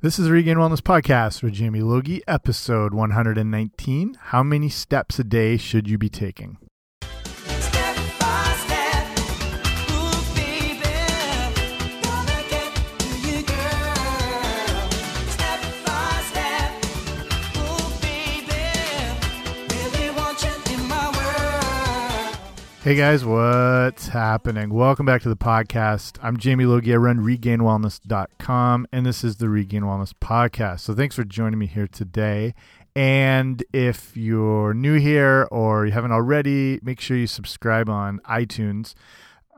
This is Regained Wellness Podcast with Jamie Logie, episode 119. How many steps a day should you be taking? Hey guys, what's happening? Welcome back to the podcast. I'm Jamie Logie. I run regainedwellness.com, and this is the Regained Wellness Podcast. So thanks for joining me here today. And if you're new here or you haven't already, make sure you subscribe on iTunes.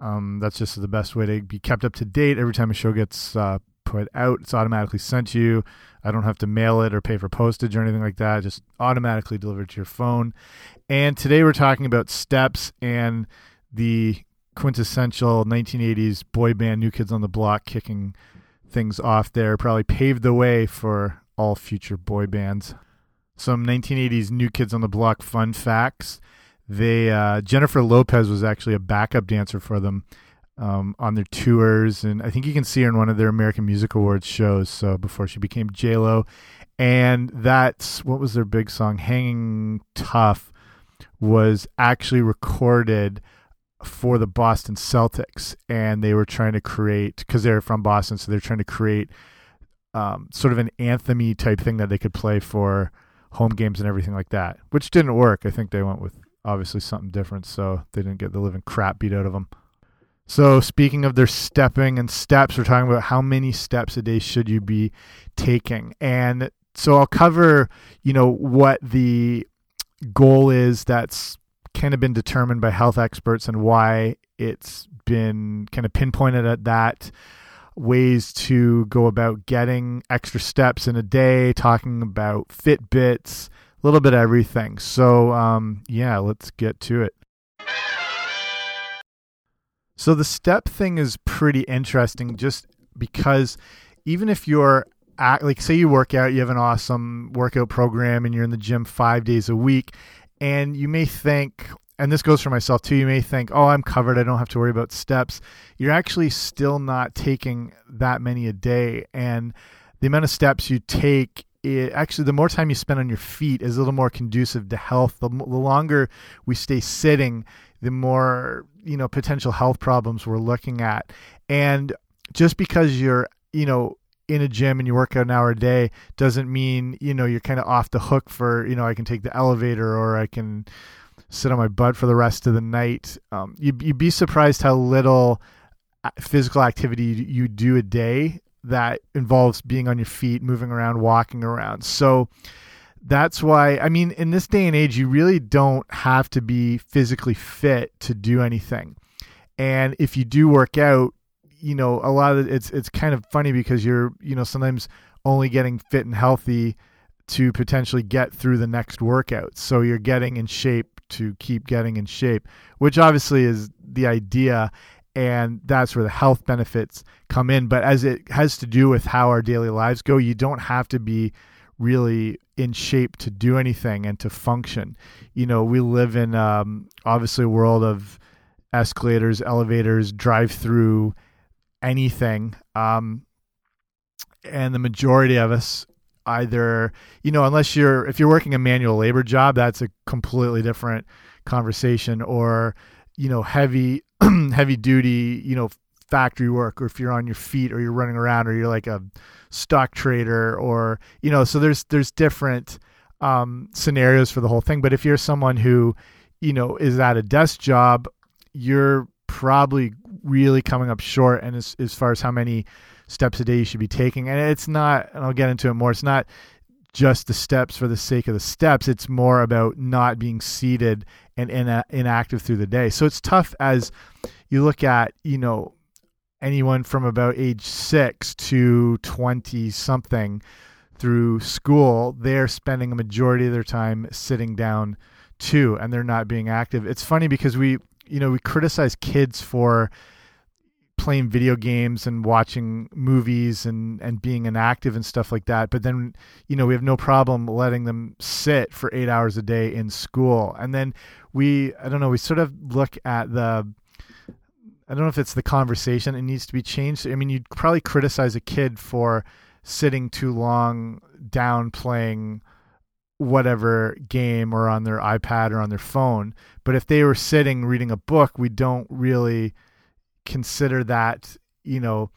Um, that's just the best way to be kept up to date. Every time a show gets uh, put out, it's automatically sent to you. I don't have to mail it or pay for postage or anything like that. Just automatically delivered to your phone. And today we're talking about steps and the quintessential 1980s boy band New Kids on the Block kicking things off there. Probably paved the way for all future boy bands. Some 1980s New Kids on the Block fun facts. They uh, Jennifer Lopez was actually a backup dancer for them um, on their tours, and I think you can see her in one of their American Music Awards shows. So before she became J Lo, and that's what was their big song, "Hanging Tough," was actually recorded for the Boston Celtics, and they were trying to create because they're from Boston, so they're trying to create um, sort of an anthemy type thing that they could play for home games and everything like that, which didn't work. I think they went with obviously something different, so they didn't get the living crap beat out of them. So speaking of their stepping and steps, we're talking about how many steps a day should you be taking, and so I'll cover, you know, what the goal is that's kind of been determined by health experts and why it's been kind of pinpointed at that ways to go about getting extra steps in a day talking about fitbits a little bit of everything. So um, yeah let's get to it so the step thing is pretty interesting just because even if you're at, like say you work out you have an awesome workout program and you're in the gym five days a week and you may think and this goes for myself too you may think oh i'm covered. I don't have to worry about steps. You're actually still not taking that many a day and the amount of steps you take it, actually the more time you spend on your feet is a little more conducive to health. The, the longer we stay sitting the more you know potential health problems we're looking at and just because you're you know in a gym and you work out an hour a day doesn't mean you know you're kind of off the hook for you know I can take the elevator or I can sit on my butt for the rest of the night. Um, you, you'd be surprised how little uh, physical activity you do a day that involves being on your feet, moving around, walking around. So that's why I mean in this day and age you really don't have to be physically fit to do anything. And if you do work out, you know, a lot of it, it's it's kind of funny because you're, you know, sometimes only getting fit and healthy to potentially get through the next workout. So you're getting in shape to keep getting in shape, which obviously is the idea and that's where the health benefits come in, but as it has to do with how our daily lives go, you don't have to be really in shape to do anything and to function. You know, we live in um, obviously a world of escalators, elevators, drive through anything. Um, and the majority of us either, you know, unless you're, if you're working a manual labor job, that's a completely different conversation or, you know, heavy, heavy duty, you know, factory work, or if you're on your feet or you're running around or you're like a stock trader or, you know, so there's, there's different, um, scenarios for the whole thing. But if you're someone who, you know, is at a desk job, you're probably really coming up short and as, as far as how many steps a day you should be taking. And it's not and i'll get into it more it's not just the steps for the sake of the steps. It's more about not being seated and in, inactive through the day. So it's tough as you look at you know anyone from about age 6 to 20 something through school they're spending a majority of their time sitting down too and they're not being active. It's funny because we you know, we criticize kids for playing video games and watching movies and and being inactive and stuff like that but then you know we have no problem letting them sit for 8 hours a day in school. And then we I don't know we sort of look at the I don't know if it's the conversation it needs to be changed I mean you'd probably criticize a kid for sitting too long down playing whatever game or on their iPad or on their phone. But if they were sitting reading a book, we don't really consider that, you know,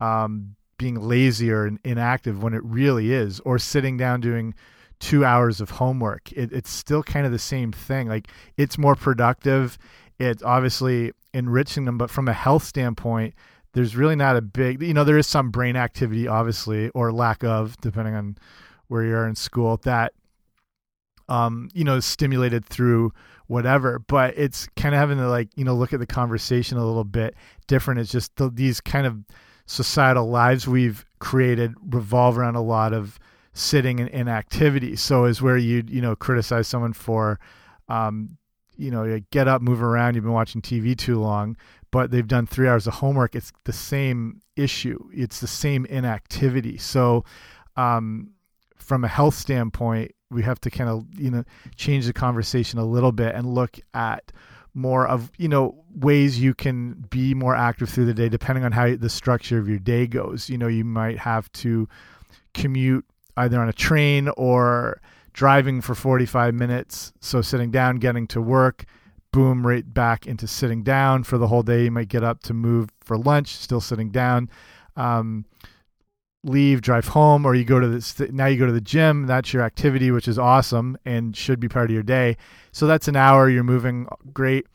um, being lazy or inactive when it really is, or sitting down doing two hours of homework. It, it's still kind of the same thing. Like it's more productive. It's obviously enriching them, but from a health standpoint, there's really not a big, you know, there is some brain activity, obviously, or lack of, depending on where you are in school, that, um, you know, is stimulated through whatever. But it's kind of having to, like, you know, look at the conversation a little bit different. It's just the, these kind of societal lives we've created revolve around a lot of sitting and inactivity. So is where you you know criticize someone for, um, you know, get up, move around. You've been watching TV too long, but they've done three hours of homework. It's the same issue. It's the same inactivity. So, um, from a health standpoint, we have to kind of you know change the conversation a little bit and look at more of you know ways you can be more active through the day depending on how the structure of your day goes you know you might have to commute either on a train or driving for 45 minutes so sitting down getting to work boom right back into sitting down for the whole day. You might get up to move for lunch still sitting down um, leave drive home or you go to this now you go to the gym. That's your activity which is awesome and should be part of your day. So that's an hour you're moving great.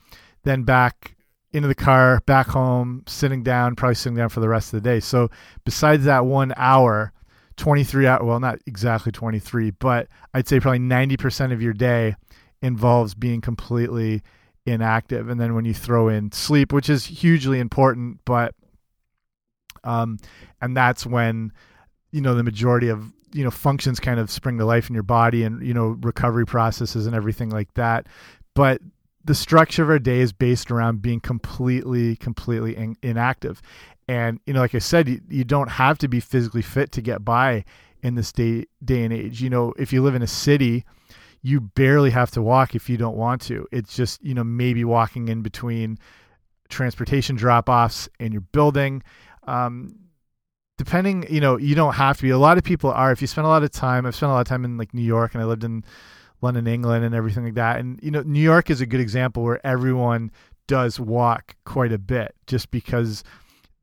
Then back into the car back home sitting down probably sitting down for the rest of the day. So besides that one hour 23 out well not exactly 23 but i'd say probably 90% of your day involves being completely inactive. And then when you throw in sleep which is hugely important but um, and that's when you know the majority of you know functions kind of spring to life in your body and you know recovery processes and everything like that. But the structure of our day is based around being completely completely in, inactive and you know like i said you, you don't have to be physically fit to get by in this day day and age you know if you live in a city you barely have to walk if you don't want to it's just you know maybe walking in between transportation drop offs in your building um, depending, you know, you don't have to be. A lot of people are. If you spend a lot of time, I've spent a lot of time in like New York, and I lived in London, England, and everything like that. And you know, New York is a good example where everyone does walk quite a bit, just because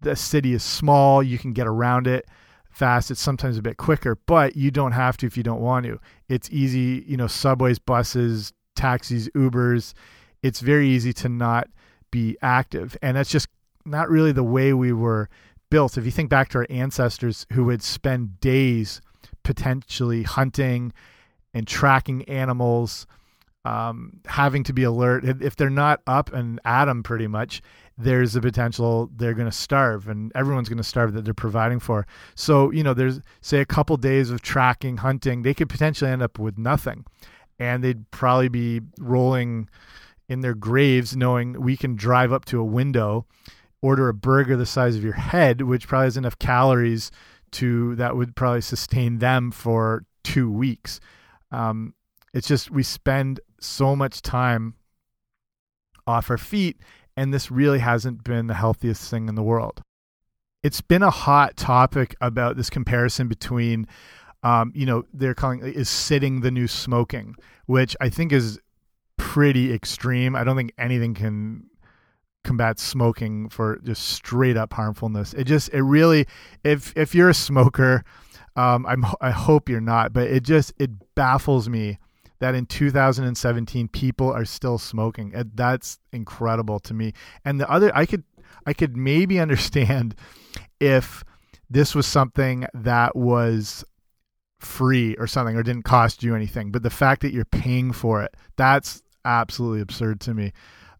the city is small. You can get around it fast. It's sometimes a bit quicker, but you don't have to if you don't want to. It's easy, you know, subways, buses, taxis, Ubers. It's very easy to not be active, and that's just not really the way we were built. If you think back to our ancestors who would spend days potentially hunting and tracking animals, um, having to be alert. If they're not up and at them pretty much, there's a potential they're going to starve and everyone's going to starve that they're providing for. So, you know, there's say a couple days of tracking, hunting, they could potentially end up with nothing. And they'd probably be rolling in their graves knowing we can drive up to a window order a burger the size of your head, which probably has enough calories to that would probably sustain them for two weeks. Um, it's just we spend so much time off our feet, and this really hasn't been the healthiest thing in the world. It's been a hot topic about this comparison between, um, you know, they're calling is sitting the new smoking, which I think is pretty extreme. I don't think anything can combat smoking for just straight up harmfulness. It just it really if if you're a smoker, um, I'm I hope you're not, but it just it baffles me that in 2017 people are still smoking. That's incredible to me. And the other I could I could maybe understand if this was something that was free or something or didn't cost you anything, but the fact that you're paying for it, that's absolutely absurd to me.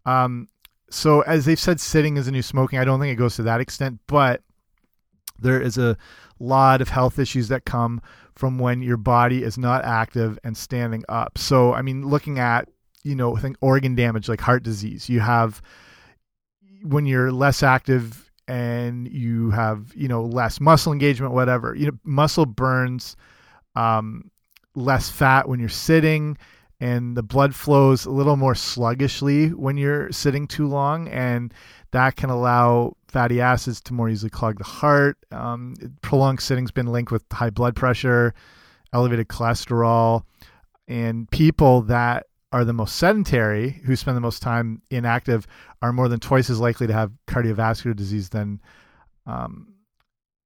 Um, so as they've said, sitting is a new smoking. I don't think it goes to that extent, but there is a lot of health issues that come from when your body is not active and standing up. So I mean, looking at you know, think organ damage like heart disease. You have when you're less active and you have you know less muscle engagement, whatever. You know, muscle burns um, less fat when you're sitting and the blood flows a little more sluggishly when you're sitting too long and that can allow fatty acids to more easily clog the heart. Um, prolonged sitting's been linked with high blood pressure, elevated cholesterol, and people that are the most sedentary, who spend the most time inactive, are more than twice as likely to have cardiovascular disease than um,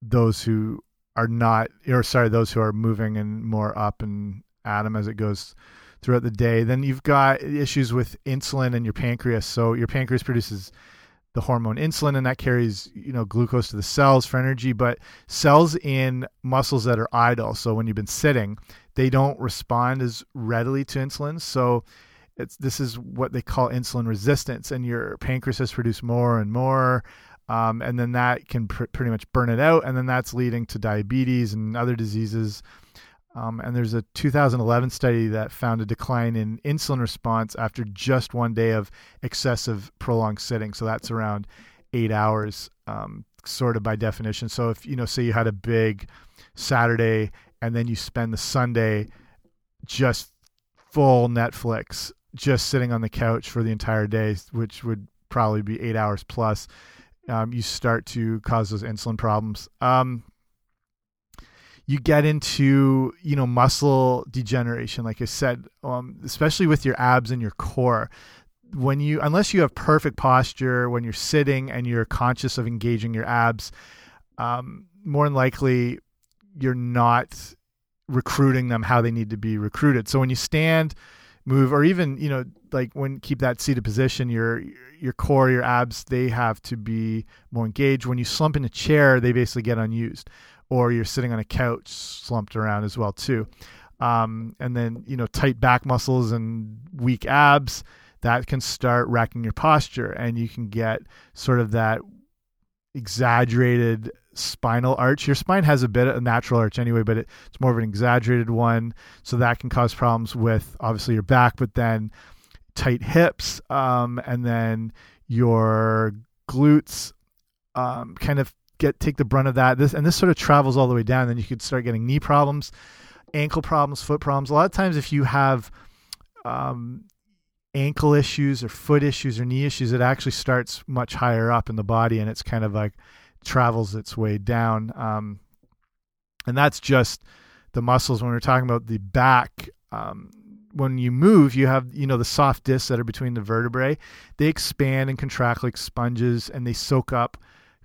those who are not, or sorry, those who are moving and more up and at 'em as it goes throughout the day. Then you've got issues with insulin and your pancreas. So your pancreas produces the hormone insulin and that carries you know glucose to the cells for energy but cells in muscles that are idle so when you've been sitting they don't respond as readily to insulin so it's this is what they call insulin resistance and your pancreas has produced more and more um, and then that can pr pretty much burn it out and then that's leading to diabetes and other diseases um, and there's a 2011 study that found a decline in insulin response after just one day of excessive prolonged sitting. So that's around eight hours, um, sort of by definition. So if you know, say you had a big Saturday and then you spend the Sunday just full Netflix, just sitting on the couch for the entire day, which would probably be eight hours plus, um, you start to cause those insulin problems. Um, you get into you know muscle degeneration like i said um, especially with your abs and your core. When you unless you have perfect posture when you're sitting and you're conscious of engaging your abs um, more than likely you're not recruiting them how they need to be recruited. So when you stand move or even you know like when keep that seated position your your core your abs they have to be more engaged. When you slump in a chair they basically get unused or you're sitting on a couch slumped around as well too. Um, and then you know tight back muscles and weak abs that can start wrecking your posture, and you can get sort of that exaggerated spinal arch. Your spine has a bit of a natural arch anyway, but it, it's more of an exaggerated one, so that can cause problems with obviously your back, but then tight hips, um, and then your glutes um, kind of get take the brunt of that. This and this sort of travels all the way down. Then you could start getting knee problems, ankle problems, foot problems. A lot of times, if you have um, ankle issues or foot issues or knee issues, it actually starts much higher up in the body, and it's kind of like travels its way down. Um, and that's just the muscles. When we're talking about the back, um, when you move, you have you know the soft discs that are between the vertebrae. They expand and contract like sponges, and they soak up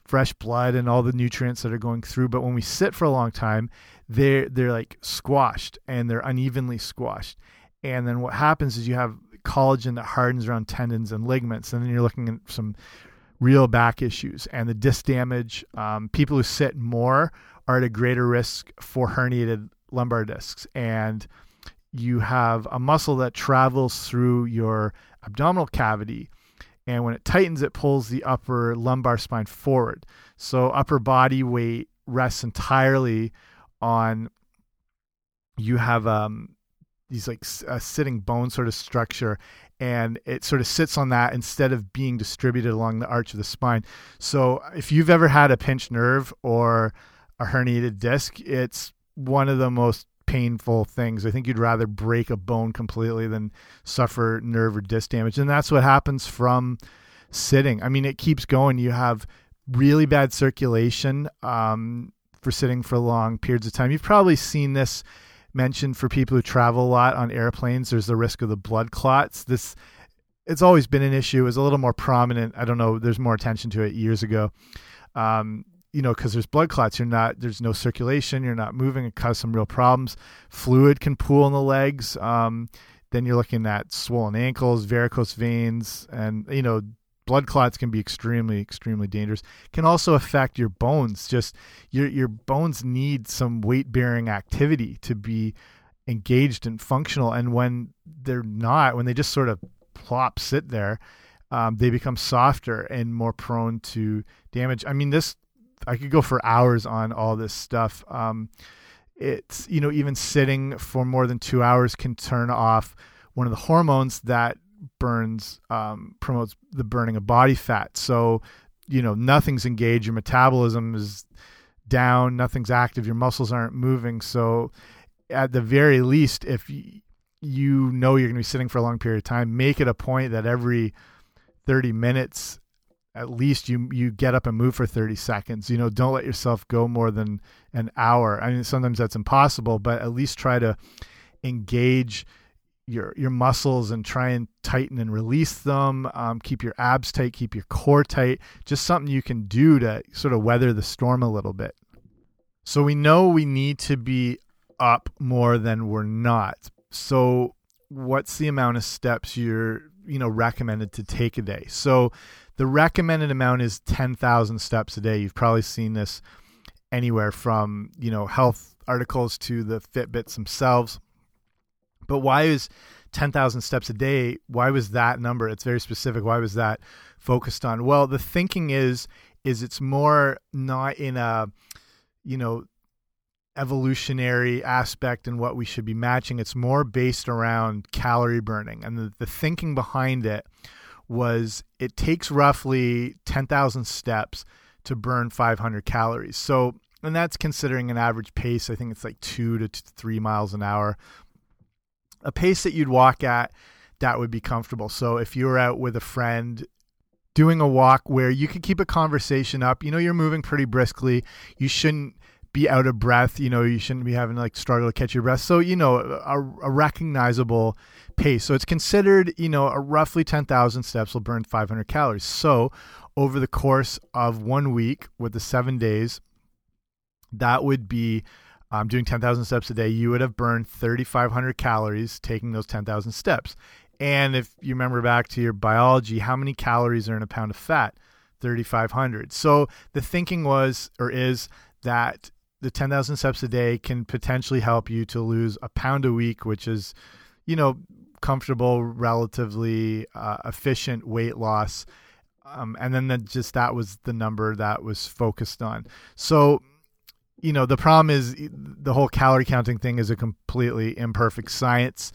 fresh blood and all the nutrients that are going through. But when we sit for a long time, they're they're like squashed and they're unevenly squashed. And then what happens is you have collagen that hardens around tendons and ligaments, and then you're looking at some real back issues and the disc damage. Um, people who sit more are at a greater risk for herniated lumbar discs, and you have a muscle that travels through your abdominal cavity and when it tightens it pulls the upper lumbar spine forward. So upper body weight rests entirely on you have um these like a sitting bone sort of structure and it sort of sits on that instead of being distributed along the arch of the spine. So if you've ever had a pinched nerve or a herniated disc it's one of the most painful things. I think you'd rather break a bone completely than suffer nerve or disc damage. And that's what happens from sitting. I mean, it keeps going. You have really bad circulation um, for sitting for long periods of time. You've probably seen this mentioned for people who travel a lot on airplanes. There's the risk of the blood clots. This it's always been an issue. Was a little more prominent. I don't know. There's more attention to it years ago. Um, you know, because there's blood clots, you're not, there's no circulation, you're not moving, it causes some real problems. Fluid can pool in the legs. Um, then you're looking at swollen ankles, varicose veins, and, you know, blood clots can be extremely, extremely dangerous. Can also affect your bones. Just your, your bones need some weight bearing activity to be engaged and functional. And when they're not, when they just sort of plop, sit there, um, they become softer and more prone to damage. I mean, this I could go for hours on all this stuff. Um, it's you know even sitting for more than two hours can turn off one of the hormones that burns um, promotes the burning of body fat. So you know nothing's engaged. Your metabolism is down. Nothing's active. Your muscles aren't moving. So at the very least, if you know you're going to be sitting for a long period of time, make it a point that every 30 minutes at least you you get up and move for 30 seconds. You know, don't let yourself go more than an hour. I mean, sometimes that's impossible, but at least try to engage your your muscles and try and tighten and release them. Um, keep your abs tight, keep your core tight. Just something you can do to sort of weather the storm a little bit. So we know we need to be up more than we're not. So what's the amount of steps you're you know recommended to take a day? So the recommended amount is 10,000 steps a day. You've probably seen this anywhere from, you know, health articles to the Fitbits themselves. But why is 10,000 steps a day? Why was that number? It's very specific. Why was that focused on? Well, the thinking is is it's more not in a, you know, evolutionary aspect and what we should be matching. It's more based around calorie burning. And the, the thinking behind it was it takes roughly 10,000 steps to burn 500 calories. So, and that's considering an average pace. I think it's like two to three miles an hour. A pace that you'd walk at that would be comfortable. So, if you were out with a friend doing a walk where you could keep a conversation up, you know, you're moving pretty briskly, you shouldn't be out of breath. You know, you shouldn't be having like struggle to catch your breath. So, you know, a, a recognizable pace. So it's considered, you know, a roughly 10,000 steps will burn 500 calories. So over the course of one week with the seven days, that would be um, doing 10,000 steps a day. You would have burned 3,500 calories taking those 10,000 steps. And if you remember back to your biology, how many calories are in a pound of fat? 3,500. So the thinking was or is that the 10,000 steps a day can potentially help you to lose a pound a week, which is, you know, comfortable, relatively uh, efficient weight loss. Um, and then the, just that was the number that was focused on. So, you know, the problem is the whole calorie counting thing is a completely imperfect science.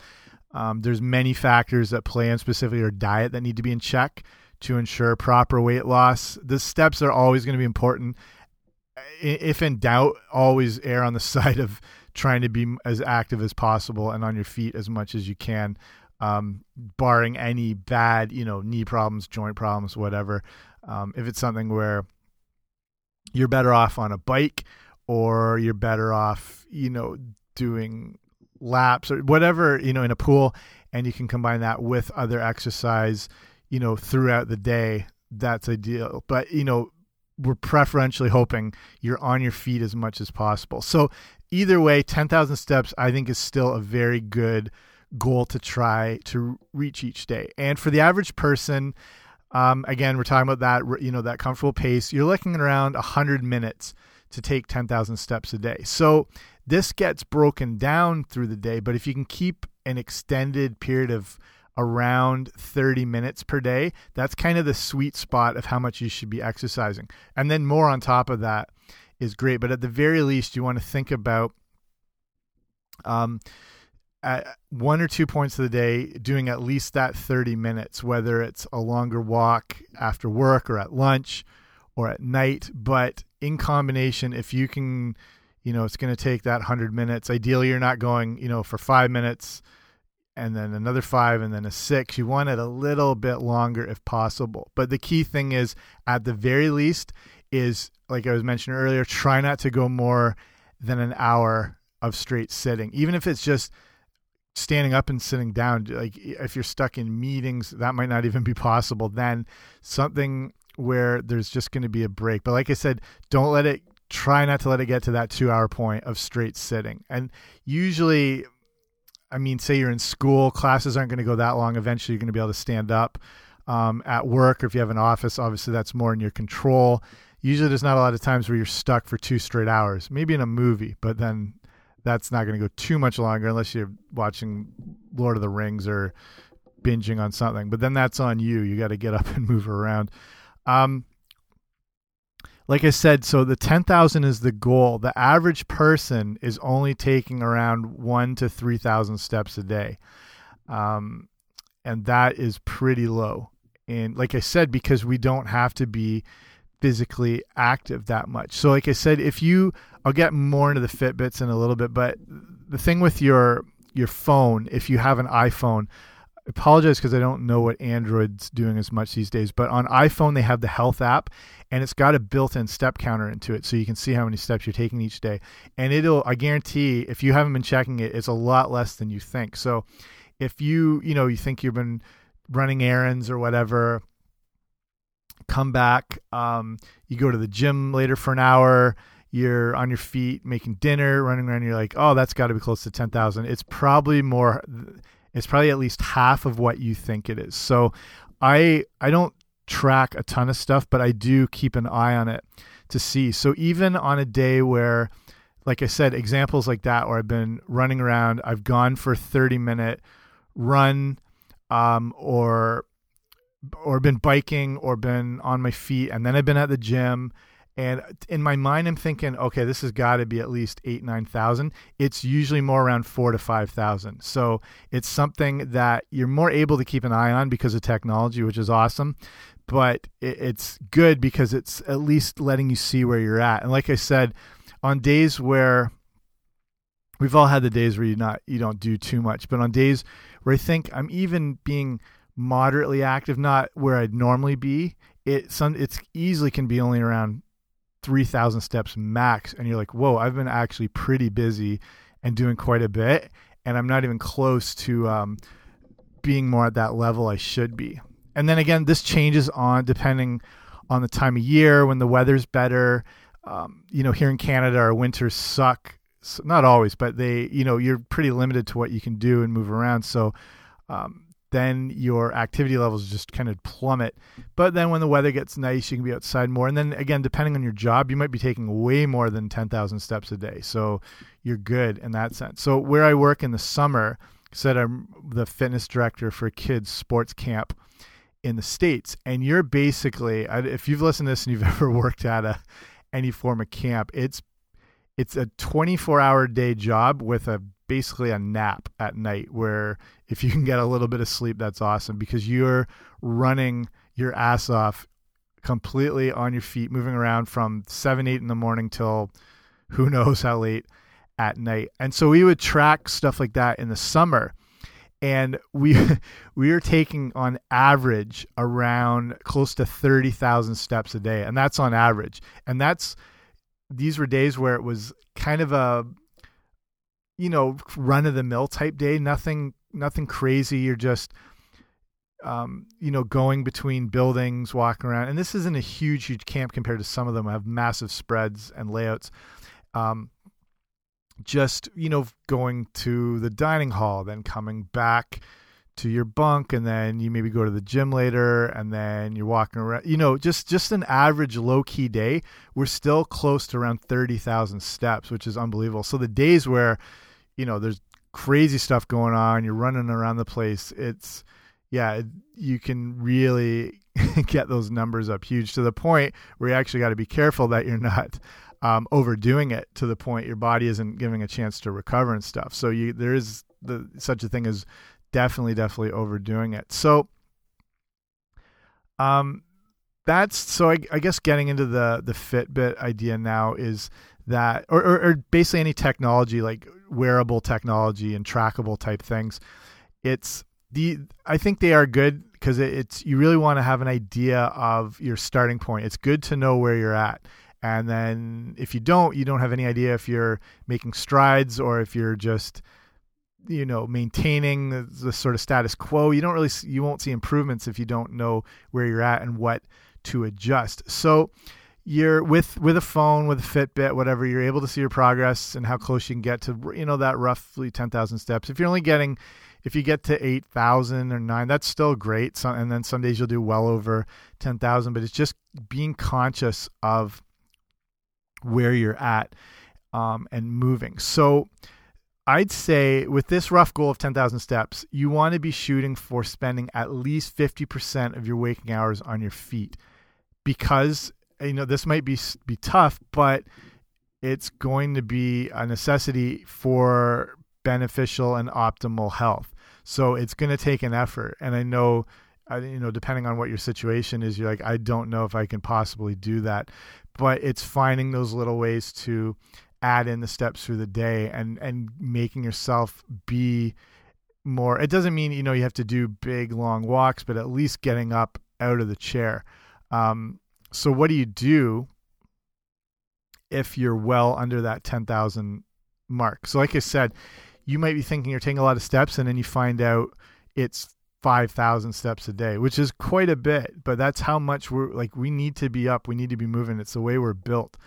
Um, there's many factors that play in, specifically your diet, that need to be in check to ensure proper weight loss. The steps are always going to be important if in doubt, always err on the side of trying to be as active as possible and on your feet as much as you can, um, barring any bad, you know, knee problems, joint problems, whatever. Um, if it's something where you're better off on a bike or you're better off, you know, doing laps or whatever, you know, in a pool, and you can combine that with other exercise, you know, throughout the day, that's ideal. But, you know, we're preferentially hoping you're on your feet as much as possible. So either way, 10,000 steps I think is still a very good goal to try to reach each day. And for the average person, um, again, we're talking about that you know that comfortable pace. You're looking around 100 minutes to take 10,000 steps a day. So this gets broken down through the day, but if you can keep an extended period of around 30 minutes per day. That's kind of the sweet spot of how much you should be exercising. And then more on top of that is great. But at the very least, you want to think about um, at one or two points of the day doing at least that 30 minutes, whether it's a longer walk after work or at lunch or at night. But in combination, if you can, you know, it's going to take that 100 minutes. Ideally, you're not going, you know, for five minutes and then another five and then a six. You want it a little bit longer if possible. But the key thing is, at the very least, is like I was mentioning earlier, try not to go more than an hour of straight sitting, even if it's just standing up and sitting down. Like if you're stuck in meetings, that might not even be possible. Then something where there's just going to be a break. But like I said, don't let it. Try not to let it get to that two hour point of straight sitting. And usually I mean, say you're in school, classes aren't going to go that long. Eventually, you're going to be able to stand up. Um, at work, or if you have an office, obviously that's more in your control. Usually, there's not a lot of times where you're stuck for two straight hours. Maybe in a movie, but then that's not going to go too much longer unless you're watching Lord of the Rings or binging on something. But then that's on you. You got to get up and move around. Um, like I said, so the 10,000 is the goal. The average person is only taking around one to 3,000 steps a day. Um, and that is pretty low. And like I said, because we don't have to be physically active that much. So, like I said, if you, I'll get more into the Fitbits in a little bit, but the thing with your your phone, if you have an iPhone, apologize because I don't know what Android's doing as much these days, but on iPhone they have the health app and it's got a built-in step counter into it so you can see how many steps you're taking each day. And it'll I guarantee if you haven't been checking it, it's a lot less than you think. So if you, you know, you think you've been running errands or whatever, come back, um, you go to the gym later for an hour, you're on your feet making dinner, running around, you're like, "Oh, that's got to be close to 10,000." It's probably more it's probably at least half of what you think it is. So I I don't track a ton of stuff, but I do keep an eye on it to see. So even on a day where like I said, examples like that where I've been running around, I've gone for a 30 minute run um, or or been biking or been on my feet and then I've been at the gym and in my mind I'm thinking okay this has got to be at least 8 9000 it's usually more around 4 to 5000 so it's something that you're more able to keep an eye on because of technology which is awesome. But it's good because it's at least letting you see where you're at. And like I said on days where we've all had the days where you not you don't do too much but on days where I think I'm even being moderately active not where I'd normally be it some it's easily can be only around 3000 steps max and you're like whoa I've been actually pretty busy and doing quite a bit and I'm not even close to um, being more at that level I should be. And then again this changes on depending on the time of year when the weather's better. Um, you know here in Canada our winters suck S- not always but they you know you're pretty limited to what you can do and move around. So um, then your activity levels just kind of plummet. But then when the weather gets nice, you can be outside more. And then again, depending on your job, you might be taking way more than 10,000 steps a day. So you're good in that sense. So where I work in the summer, said I'm the fitness director for kids sports camp in the states, and you're basically if you've listened to this and you've ever worked at a any form of camp, it's it's a 24 hour day job with a basically a nap at night where if you can get a little bit of sleep that's awesome because you're running your ass off completely on your feet moving around from 7 8 in the morning till who knows how late at night. And so we would track stuff like that in the summer. And we we are taking on average around close to 30,000 steps a day and that's on average. And that's these were days where it was kind of a you know run of the mill type day. Nothing nothing crazy. You're just um, you know going between buildings walking around. And this isn't a huge huge camp compared to some of them. I have massive spreads and layouts. Um, just you know going to the dining hall then coming back to your bunk and then you maybe go to the gym later and then you're walking around you know just just an average low key day. We're still close to around 30,000 steps which is unbelievable. So the days where you know there's crazy stuff going on you're running around the place it's yeah you can really get those numbers up huge to the point where you actually got to be careful that you're not um, overdoing it to the point your body isn't giving a chance to recover and stuff. So you there is the such a thing as definitely definitely overdoing it. So um that's so I, I guess getting into the the fitbit idea now is that or, or, or basically any technology like wearable technology and trackable type things it's the i think they are good because it, it's you really want to have an idea of your starting point. It's good to know where you're at. And then if you don't you don't have any idea if you're making strides or if you're just you know maintaining the, the, sort of status quo. You don't really you won't see improvements if you don't know where you're at and what to adjust. So you're with with a phone with a fitbit whatever you're able to see your progress and how close you can get to you know that roughly 10,000 steps. If you're only getting if you get to 8,000 or 9 that's still great. So, and then some days you'll do well over 10,000 but it's just being conscious of where you're at um, and moving. So I'd say with this rough goal of 10,000 steps, you want to be shooting for spending at least 50% of your waking hours on your feet because you know this might be be tough, but it's going to be a necessity for beneficial and optimal health. So it's going to take an effort and I know you know depending on what your situation is you're like I don't know if I can possibly do that. But it's finding those little ways to add in the steps through the day and and making yourself be more. It doesn't mean you know you have to do big long walks, but at least getting up out of the chair. Um, so what do you do if you're well under that ten thousand mark? So like I said, you might be thinking you're taking a lot of steps, and then you find out it's five thousand steps a day, which is quite a bit. But that's how much we're like we need to be up. We need to be moving. It's the way we're built.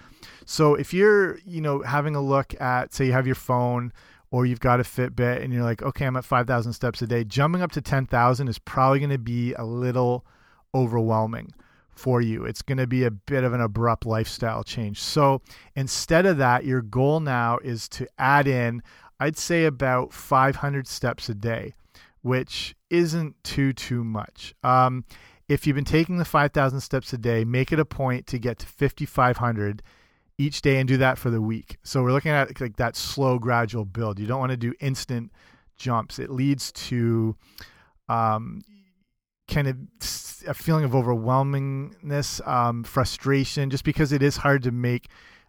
So if you're you know having a look at say you have your phone or you've got a Fitbit and you're like, okay, I'm at 5,000 steps a day, jumping up to 10,000 is probably going to be a little overwhelming for you. It's going to be a bit of an abrupt lifestyle change. So instead of that, your goal now is to add in, I'd say about 500 steps a day, which isn't too, too much. Um, if you've been taking the 5,000 steps a day, make it a point to get to 5,500 each day and do that for the week. So we're looking at like that slow, gradual build. You don't want to do instant jumps. It leads to um, kind of a feeling of overwhelmingness, um, frustration, just because it is hard to make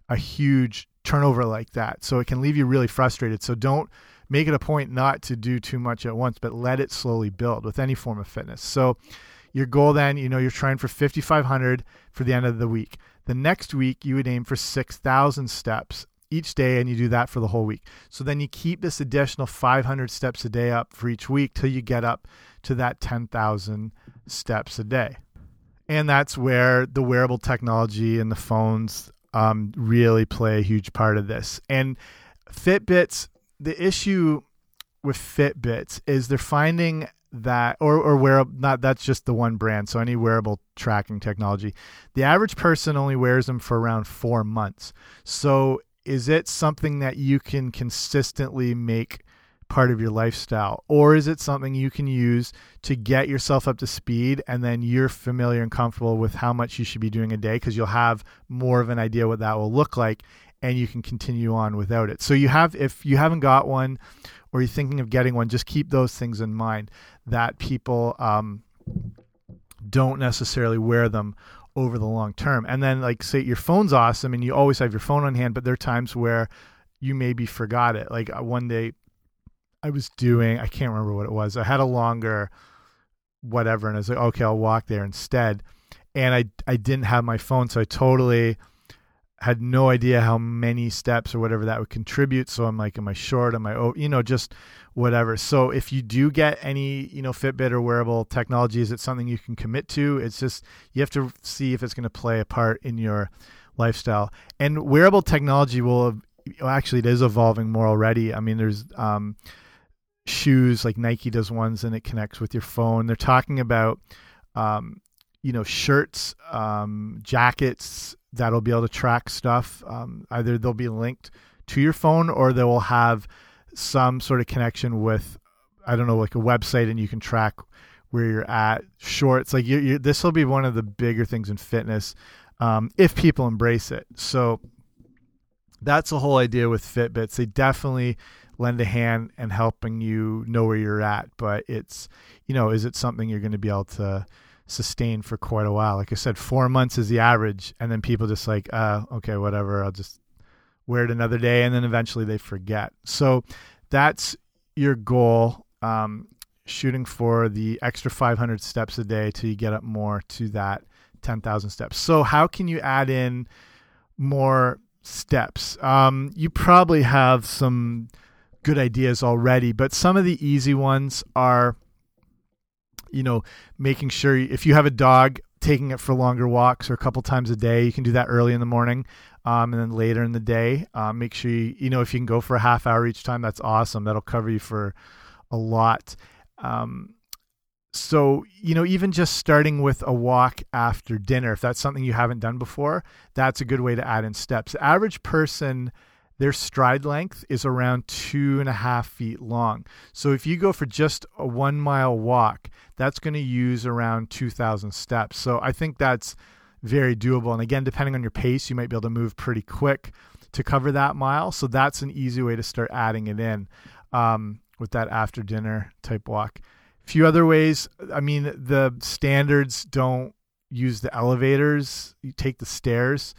a huge turnover like that. So it can leave you really frustrated. So don't make it a point not to do too much at once, but let it slowly build with any form of fitness. So your goal then, you know, you're trying for 5,500 for the end of the week. The next week, you would aim for 6,000 steps each day, and you do that for the whole week. So then you keep this additional 500 steps a day up for each week till you get up to that 10,000 steps a day. And that's where the wearable technology and the phones um, really play a huge part of this. And Fitbits, the issue with Fitbits is they're finding that or or wear not that's just the one brand so any wearable tracking technology the average person only wears them for around 4 months so is it something that you can consistently make part of your lifestyle or is it something you can use to get yourself up to speed and then you're familiar and comfortable with how much you should be doing a day because you'll have more of an idea what that will look like and you can continue on without it so you have if you haven't got one or you're thinking of getting one just keep those things in mind that people um, don't necessarily wear them over the long term. And then, like, say your phone's awesome and you always have your phone on hand, but there are times where you maybe forgot it. Like, uh, one day I was doing, I can't remember what it was. I had a longer whatever, and I was like, okay, I'll walk there instead. And I, I didn't have my phone, so I totally had no idea how many steps or whatever that would contribute. So I'm like, am I short? Am I, oh, you know, just whatever. So if you do get any, you know, Fitbit or wearable technology, is it something you can commit to? It's just, you have to see if it's going to play a part in your lifestyle. And wearable technology will, actually, it is evolving more already. I mean, there's, um, shoes like Nike does ones and it connects with your phone. They're talking about, um, you know, shirts, um, jackets that'll be able to track stuff. Um, either they'll be linked to your phone or they will have some sort of connection with, I don't know, like a website and you can track where you're at. Shorts, like you, you this will be one of the bigger things in fitness um, if people embrace it. So that's the whole idea with Fitbits. They definitely lend a hand and helping you know where you're at, but it's, you know, is it something you're going to be able to sustain for quite a while? Like I said, four months is the average, and then people just like, uh, okay, whatever, I'll just wear it another day, and then eventually they forget. So that's your goal. Um, shooting for the extra 500 steps a day till you get up more to that 10,000 steps. So how can you add in more steps? Um, you probably have some good ideas already, but some of the easy ones are, you know, making sure if you have a dog, taking it for longer walks or a couple times a day. You can do that early in the morning um, and then later in the day. Um, make sure you, you know, if you can go for a half hour each time, that's awesome. That'll cover you for a lot. Um, so, you know, even just starting with a walk after dinner, if that's something you haven't done before, that's a good way to add in steps. The average person, their stride length is around two and a half feet long. So if you go for just a one mile walk, that's going to use around 2,000 steps. So I think that's very doable. And again, depending on your pace, you might be able to move pretty quick to cover that mile. So that's an easy way to start adding it in um, with that after dinner type walk. Few other ways. I mean, the standards don't use the elevators. You take the stairs.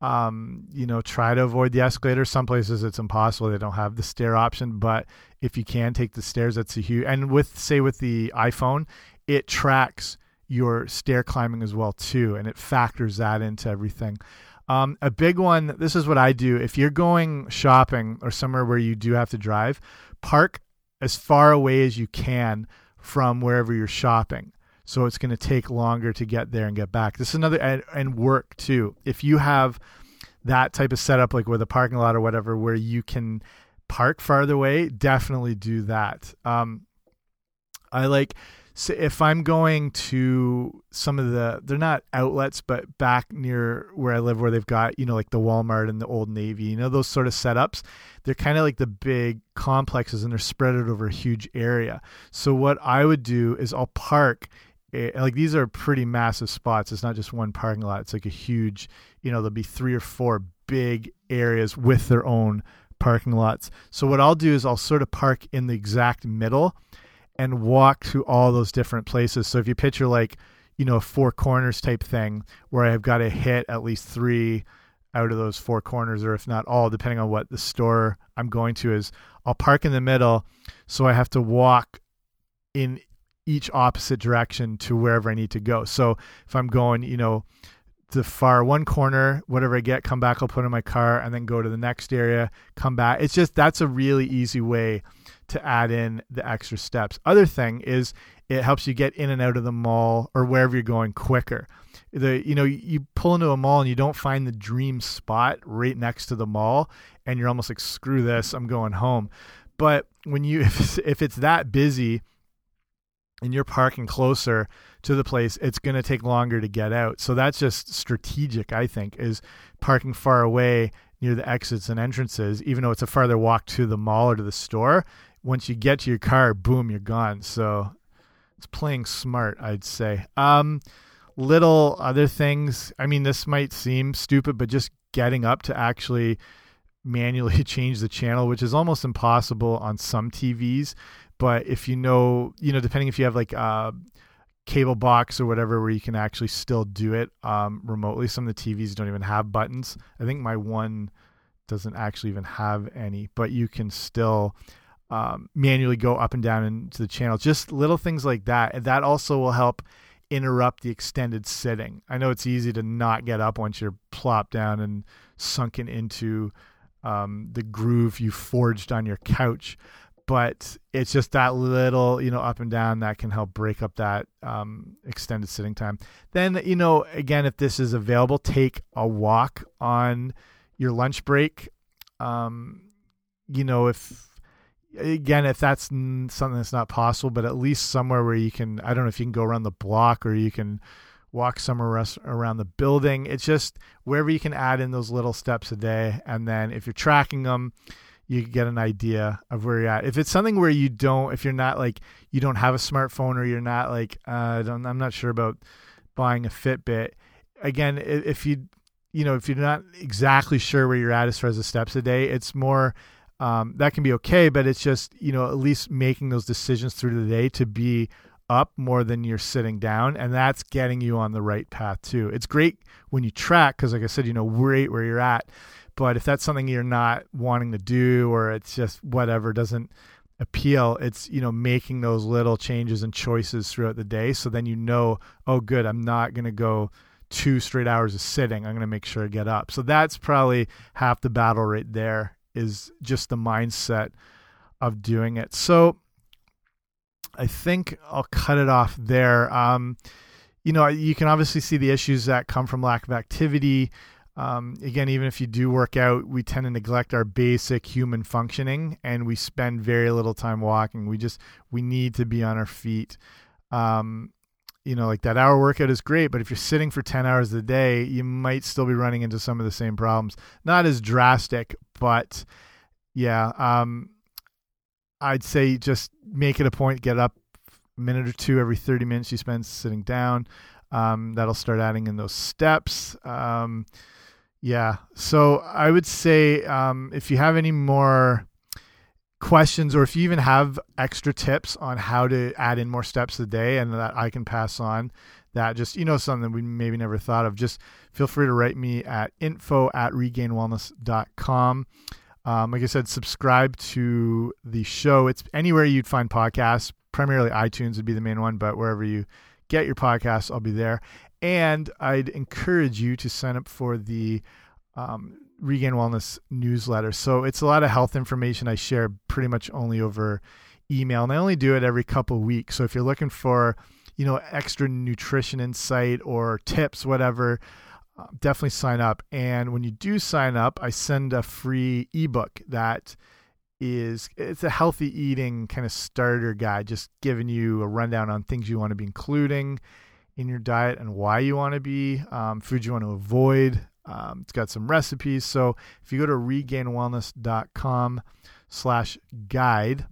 Um, you know, try to avoid the escalator. Some places it's impossible; they don't have the stair option. But if you can take the stairs, that's a huge. And with say with the iPhone, it tracks your stair climbing as well too, and it factors that into everything. Um, a big one. This is what I do. If you're going shopping or somewhere where you do have to drive, park as far away as you can from wherever you're shopping. So it's going to take longer to get there and get back. This is another and, and work too. If you have that type of setup, like with a parking lot or whatever, where you can park farther away, definitely do that. Um, I like so if I'm going to some of the they're not outlets, but back near where I live, where they've got you know like the Walmart and the Old Navy, you know those sort of setups. They're kind of like the big complexes, and they're spread out over a huge area. So what I would do is I'll park. eh, Like these are pretty massive spots. It's not just one parking lot. It's like a huge, you know, there'll be three or four big areas with their own parking lots. So what I'll do is I'll sort of park in the exact middle and walk to all those different places. So if you picture like, you know, four corners type thing where I've got to hit at least three out of those four corners, or if not all, depending on what the store I'm going to is, I'll park in the middle. So I have to walk in each opposite direction to wherever I need to go. So if I'm going, you know, the far one corner, whatever I get, come back, I'll put in my car and then go to the next area, come back. It's just that's a really easy way to add in the extra steps. Other thing is it helps you get in and out of the mall or wherever you're going quicker. The you know you pull into a mall and you don't find the dream spot right next to the mall and you're almost like screw this, I'm going home. But when you if it's, if it's that busy and you're parking closer to the place, it's going to take longer to get out. So that's just strategic, I think, is parking far away near the exits and entrances, even though it's a farther walk to the mall or to the store. Once you get to your car, boom, you're gone. So it's playing smart, I'd say. Um, little other things. I mean, this might seem stupid, but just getting up to actually manually change the channel, which is almost impossible on some TVs. But if you know, you know, depending if you have like a cable box or whatever where you can actually still do it um, remotely, some of the TVs don't even have buttons. I think my one doesn't actually even have any, but you can still um, manually go up and down into the channel. Just little things like that. And that also will help interrupt the extended sitting. I know it's easy to not get up once you're plopped down and sunken into um, the groove you forged on your couch. But it's just that little, you know, up and down that can help break up that um, extended sitting time. Then, you know, again, if this is available, take a walk on your lunch break. Um, you know, if again, if that's something that's not possible, but at least somewhere where you can, I don't know if you can go around the block or you can walk somewhere around the building. It's just wherever you can add in those little steps a day. And then if you're tracking them, you get an idea of where you're at. If it's something where you don't, if you're not like, you don't have a smartphone or you're not like, uh, I'm not sure about buying a Fitbit. Again, if you, you know, if you're not exactly sure where you're at as far as the steps a day, it's more, um, that can be okay, but it's just, you know, at least making those decisions through the day to be up more than you're sitting down. And that's getting you on the right path too. It's great when you track, because like I said, you know, right where you're at. But if that's something you're not wanting to do or it's just whatever doesn't appeal, it's, you know, making those little changes and choices throughout the day. So then you know, oh, good, I'm not going to go two straight hours of sitting. I'm going to make sure I get up. So that's probably half the battle right there is just the mindset of doing it. So I think I'll cut it off there. Um, you know, you can obviously see the issues that come from lack of activity. Um, again, even if you do work out, we tend to neglect our basic human functioning, and we spend very little time walking. We just we need to be on our feet. Um, you know, like that hour workout is great, but if you're sitting for 10 hours a day, you might still be running into some of the same problems. Not as drastic, but yeah, um, I'd say just make it a point, get up a minute or two every 30 minutes you spend sitting down. Um, that'll start adding in those steps. Um, yeah. So I would say um, if you have any more questions or if you even have extra tips on how to add in more steps a day and that I can pass on, that, just you know something we maybe never thought of, just feel free to write me at info at regainedwellness.com. Um, like I said, subscribe to the show. It's anywhere you'd find podcasts. Primarily iTunes would be the main one, but wherever you get your podcasts, I'll be there. And I'd encourage you to sign up for the um, Regained Wellness newsletter. So it's a lot of health information I share pretty much only over email, and I only do it every couple weeks. So if you're looking for, you know, extra nutrition insight or tips, whatever, uh, definitely sign up. And when you do sign up, I send a free ebook that is it's a healthy eating kind of starter guide, just giving you a rundown on things you want to be including in your diet and why you want to be, um, foods you want to avoid. Um, it's got some recipes. So if you go to regainedwellness.com slash guide,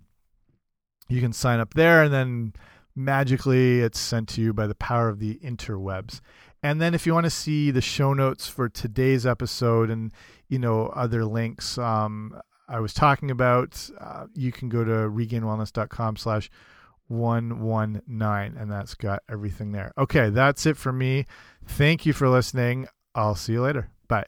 you can sign up there and then magically it's sent to you by the power of the interwebs. And then if you want to see the show notes for today's episode and, you know, other links um, I was talking about, uh, you can go to regainedwellness.com slash 119 and that's got everything there. Okay, that's it for me. Thank you for listening. I'll see you later. Bye.